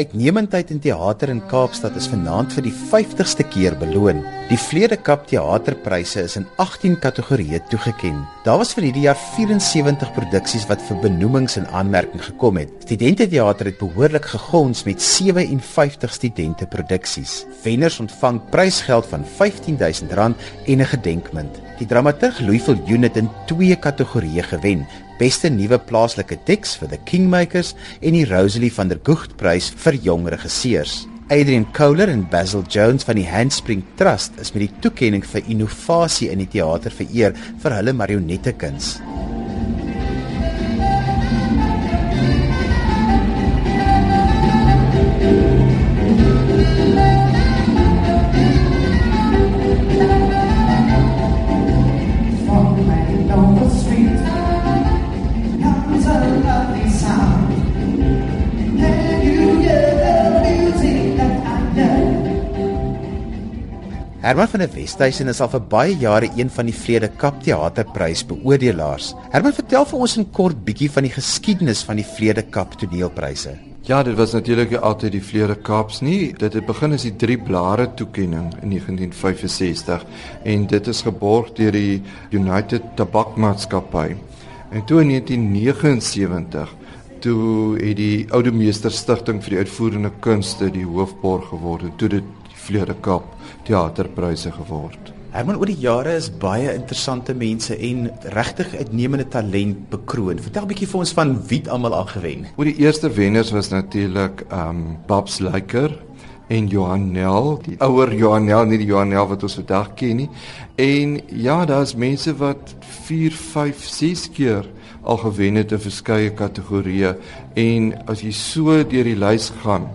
Uitnemendheid in teater in Kaapstad is vanaand vir die 50ste keer beloon. Die Vlede Kap Teaterpryse is in 18 kategorieë toegeken. Daar was vir hierdie jaar 74 produksies wat vir benoemings in aanmerking gekom het. Studenteteater het behoorlik gegons met 57 studenteproduksies. Wenners ontvang prysgeld van R15000 en 'n gedenkmunt. Die dramaturg Louis Viljoen het in twee kategorieë gewen: Beste nuwe plaaslike teks vir The Kingmakers en die Rosalie van der Gucht Prys vir jong regisseurs. Adrian Kohler en Basil Jones van die Handspring Trust is met die toekenning vir innovasie in die teater vereer vir hulle marionettekens. Herman van der Westhuizen is al vir baie jare een van die Vrede Kap Teaterprys beoordelaars. Herman, vertel vir ons 'n kort bietjie van die geskiedenis van die Vrede Kap Toneelpryse. Ja, dit was natuurlik altyd die Vrede Kaps nie. Dit het begin as die drie blare toekenning in 1965 en dit is geborg deur die United Tabakmaatskappy. En toe in 1979 toe het die Oude Meester Stichting vir die Uitvoerende Kunste die hoofborg geword en toe dit Vrede Kap teaterpryse geword. Herman oor die jare is baie interessante mense en regtig uitnemende talent bekroon. Vertel 'n bietjie vir ons van wie almal al gewen. Oor die eerste wenners was natuurlik um Babs Lyker en Johan Nel, die ouer Johan Nel, nie die Johan Nel wat ons vandag ken nie. En ja, daar's mense wat 4, 5, 6 keer al gewen het in verskeie kategorieë en as jy so deur die lys gaan,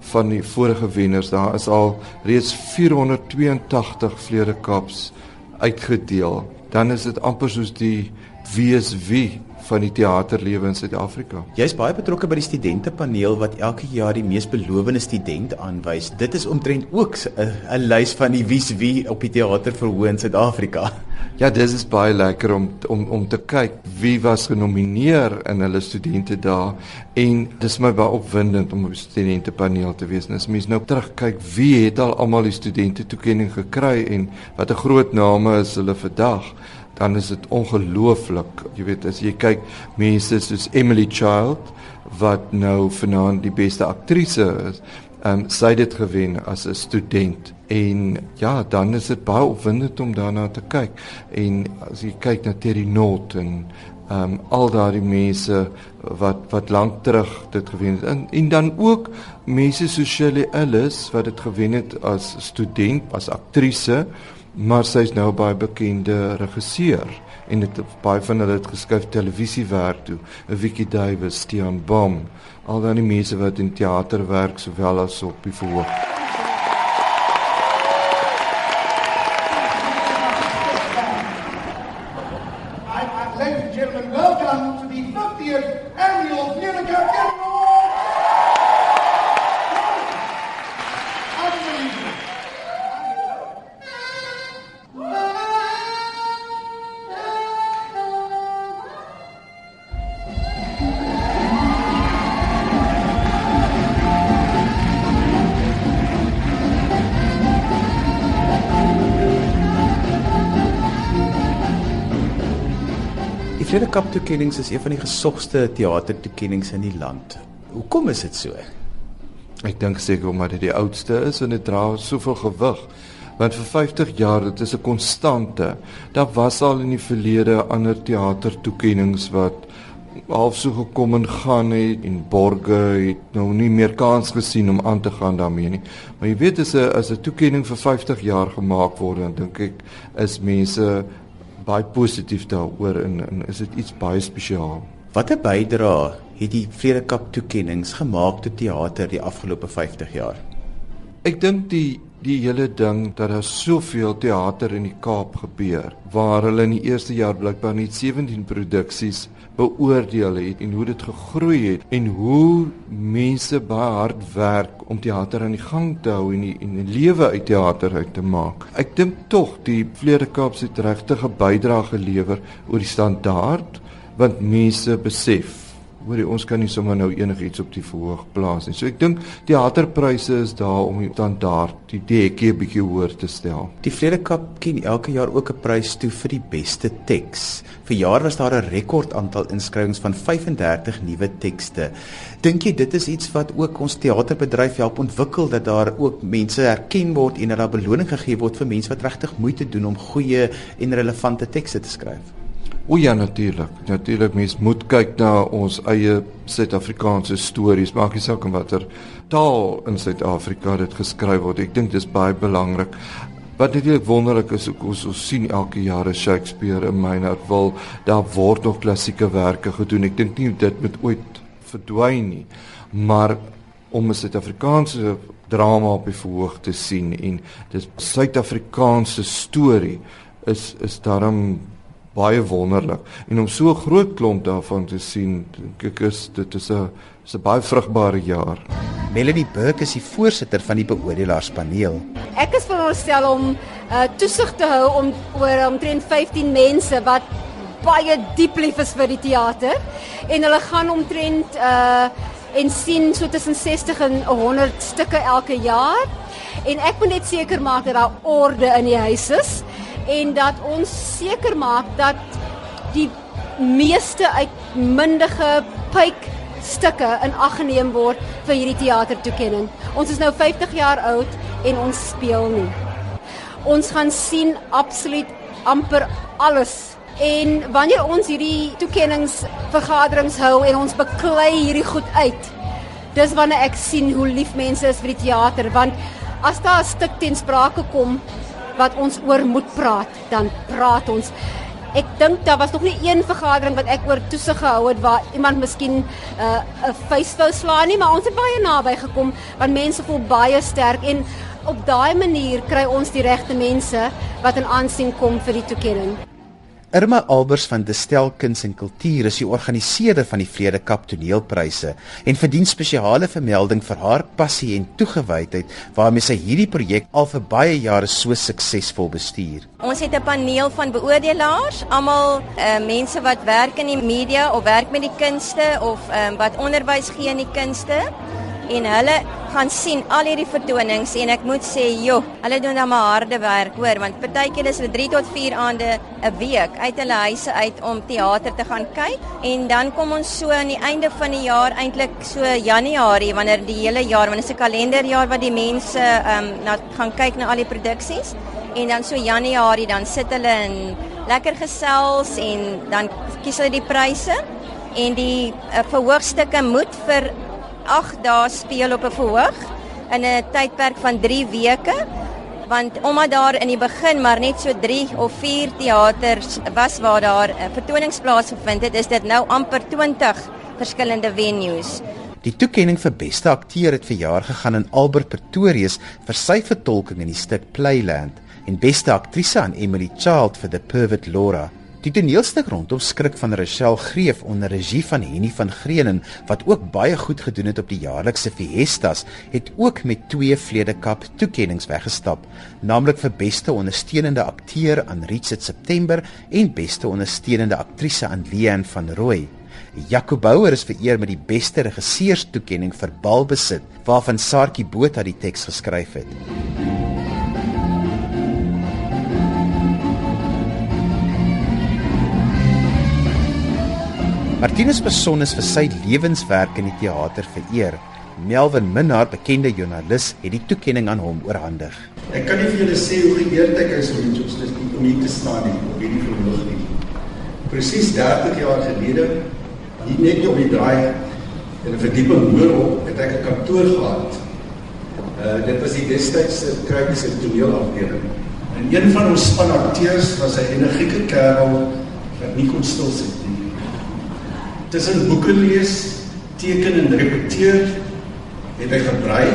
van die vorige wenners. Daar is al reeds 482 vlede kaps uitgedeel. Dan is dit amper soos die WSW van die teaterlewe in Suid-Afrika. Jy's baie betrokke by die studentepaneel wat elke jaar die mees belowende student aanwys. Dit is omtrent ook 'n lys van die wie's wie op die teaterverhoog in Suid-Afrika. Ja, dis is baie lekker om om om te kyk wie was genomineer in hulle studente dae en dis my baie opwindend om op die studentepaneel te wees. As mens nou terugkyk, wie het al almal die studente toekenning gekry en watter groot name is hulle vandag? Dan is dit ongelooflik. Jy weet as jy kyk mense soos Emily Child wat nou vanaand die beste aktrise is, ehm um, sy het dit gewen as 'n student en ja, dan is dit baie opwindend om daarna te kyk. En as jy kyk na Terry Not en ehm um, al daardie mense wat wat lank terug dit gewen het en, en dan ook mense soos Shirley Ellis wat dit gewen het as student, as aktrise, maar sy's nou baie bekende regisseur en dit baie van hulle het geskryf televisiewerk toe, Vicky Davis, Tian Bom, al daai mense wat in teater werk sowel as op die verhoog. Vrede Kap toekennings is een van die gesogste teatertoekennings in die land. Hoekom is dit so? Ek dink seker omdat dit die oudste is en dit dra soveel gewig. Want vir 50 jaar dit is 'n konstante. Daar was al in die verlede ander teatertoekennings wat half so gekom en gaan het en borge het nou nie meer kans gesien om aan te gaan daarmee nie. Maar jy weet as 'n as 'n toekenning vir 50 jaar gemaak word, dan dink ek is mense baie positief daaroor en, en is dit iets baie spesiaal. Watter bydrae het die Vredekap toekenninge gemaak tot teater die afgelope 50 jaar? Ek dink die die hele ding dat daar soveel teater in die Kaap gebeur waar hulle in die eerste jaar blykbaar net 17 produksies beoordeel het en hoe dit gegroei het en hoe mense baie hard werk om teater aan die gang te hou en die, en die lewe uit teater uit te maak. Ek dink tog die Vlede Kaap se regtige bydrae gelewer oor die standaard want mense besef hoorie ons kan nie sommer nou enigiets op die verhoog plaas nie. So ek dink teaterpryse is daar om die standaard die 'n bietjie hoër te stel. Die Vredekap ken elke jaar ook 'n prys toe vir die beste teks. Vir jaar was daar 'n rekord aantal inskrywings van 35 nuwe tekste. Dink jy dit is iets wat ook ons teaterbedryf help ontwikkel dat daar ook mense erken word en dat daar beloning gegee word vir mense wat regtig moeite doen om goeie en relevante tekste te skryf? O ja natuurlik. Natuurlik mens moet kyk na ons eie Suid-Afrikaanse stories, maak nie saak in watter taal in Suid-Afrika dit geskryf word. Ek dink dis baie belangrik. Wat natuurlik wonderlik is, ons ons sien elke jaar Shakespeare in Maynard wil, daar word nog klassieke werke gedoen. Ek dink nie dit moet ooit verdwyn nie. Maar om 'n Suid-Afrikaanse drama op die verhoog te sien en dis Suid-Afrikaanse storie is is daarom baie wonderlik en om so groot klomp daarvan te sien dink ek is dit is 'n is 'n baie vrugbare jaar. Melody Burke is die voorsitter van die beoordelaarspaneel. Ek is veronderstel om uh, toesig te hou om oor omtrent 15 mense wat baie diep lief is vir die teater en hulle gaan omtrent uh en sien so tussen 60 en 100 stukke elke jaar en ek moet net seker maak dat daar orde in die huis is en dat ons seker maak dat die meeste uitmundige pyk stukke in ag geneem word vir hierdie teatertoekenning. Ons is nou 50 jaar oud en ons speel nie. Ons gaan sien absoluut amper alles. En wanneer ons hierdie toekenningsvergaderings hou en ons beklei hierdie goed uit, dis wanneer ek sien hoe lief mense is vir die teater want as daar 'n stuk ten sprake kom wat ons oor moet praat, dan praat ons. Ek dink daar was nog nie een vergadering wat ek oor toesig gehou het waar iemand miskien 'n uh, 'n face wou slaan nie, maar ons het baie naby gekom want mense voel baie sterk en op daai manier kry ons die regte mense wat in aansien kom vir die toekenning. Irma Albers van Destel Kuns en Kultuur is die organiseerder van die Vrede Kap Toneelpryse en verdien spesiale vermelding vir haar passie en toegewydheid waarmee sy hierdie projek al vir baie jare so suksesvol bestuur. Ons het 'n paneel van beoordelaars, almal uh, mense wat werk in die media of werk met die kunste of um, wat onderwys gee in die kunste en hulle gaan sien al hierdie vertonings en ek moet sê, joh, hulle doen dan maar harde werk, hoor, want partykeer is hulle 3 tot 4 aande 'n week uit hulle huise uit om teater te gaan kyk en dan kom ons so aan die einde van die jaar eintlik so Januarie wanneer die hele jaar, wanneer is 'n kalenderjaar wat die mense ehm um, na gaan kyk na al die produksies en dan so Januarie dan sit hulle in lekker gesels en dan kies hulle die pryse en die uh, verhoogstukke moet vir 8 dae speel op 'n verhoog in 'n tydperk van 3 weke want omdat daar in die begin maar net so 3 of 4 teaters was waar daar 'n eh, vertoningsplaas gevind het, is dit nou amper 20 verskillende venues. Die toekenning vir beste akteur het verjaar gegaan aan Albert Pretorius vir sy vertolking in die stuk Playland en beste aktrise aan Emily Child vir The Pervert Laura. Die toneelstuk rondom skrik van Rochelle Greef onder regie van Henny van Greenen wat ook baie goed gedoen het op die jaarlikse Fiestas, het ook met twee Vledekap toekenninge weggestap, naamlik vir beste ondersteunende akteur aan Richard September en beste ondersteunende aktrise aan Leanne van Rooi. Jaco Bouwer is vereer met die beste regisseurstoekenning vir Balbesit, waarvan Saartjie Botha die teks geskryf het. Martinus Beson is vir sy lewenswerk in die teater vereer. Melvin Minnar, bekende joernalis, het die toekenning aan hom oorhandig. Ek kan nie vir julle sê hoe geëerd ek is om hier te om hier te staan nie, op hierdie verhoog nie. Presies 30 jaar gelede, hier net op die draai in 'n verdieping hoorop, het ek 'n kantoor gehad. Uh dit was die destydse Kruipiese toneelafdeling. En een van ons spanakteurs was 'n energieke kerel wat nie kon stil sit nie tussen boeke lees, teken en repeteer het hy gebrei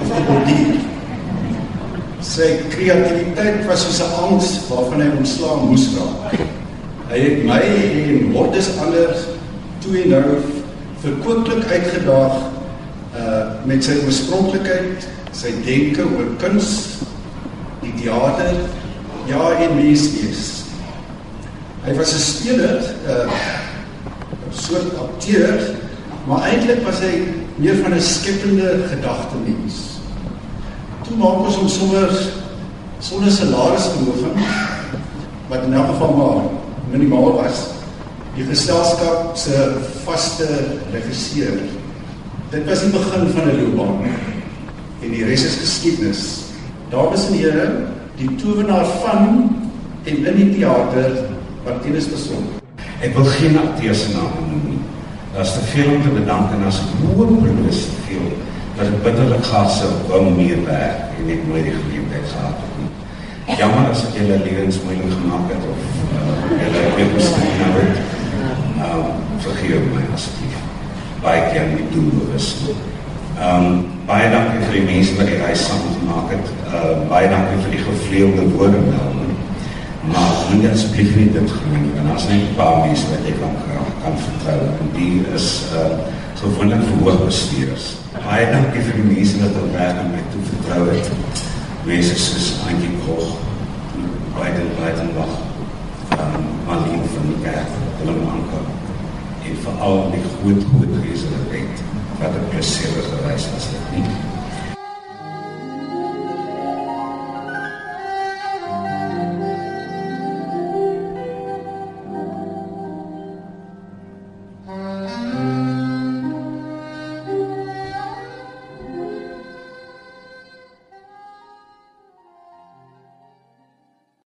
of geborduur. Sy kreatiwiteit was soos 'n angs waarvan hy ontslaan moes raak. Hy het my en hordes ander toe en nou verkooplik uitgedaag uh met sy oorspronklikheid, sy denke oor kuns, die teater, ja en menswees. Hy was 'n speler uh soort akteur, maar eintlik was hy meer van 'n skepende gedagte mens. Toe maak ons hom sommer sonder salaris verhoging wat in elk geval maar minimaal was die geselskap se vaste regisseur. Dit was die begin van 'n loopbaan en die res is geskiedenis. Dames en here, die towenaar van en in die teater Martinus Beson. Ek wil geen akteurs name noem. Daar's te veel om te bedank en as hopeloos te veel dat ek bitterlik gehad sou wou meer werk en ek nooit die geleentheid gehad het nie. Jammer as ek julle lewens moeilik gemaak het of uh, julle weer miskien nou het. Um, vergeef my asseblief. Baie keer nie doen bewus nie. Um, baie dankie vir die mense wat die reis saam gemaak het. Uh, baie dankie vir die gevleelde woorde nou maar moet asseblief nie dit genoem nie want daar's net 'n paar mense wat jy kan kan vertrou en die is uh gewoonlik verhoogbestuurders. Baie dankie vir die mense wat op werk met my toe vertrou het. Mense soos Antjie Koch, baie baie wag. Um Marlene van die kerk, Willem Anker en veral die groot groot reise wat het wat 'n plesierige reis was dit nie.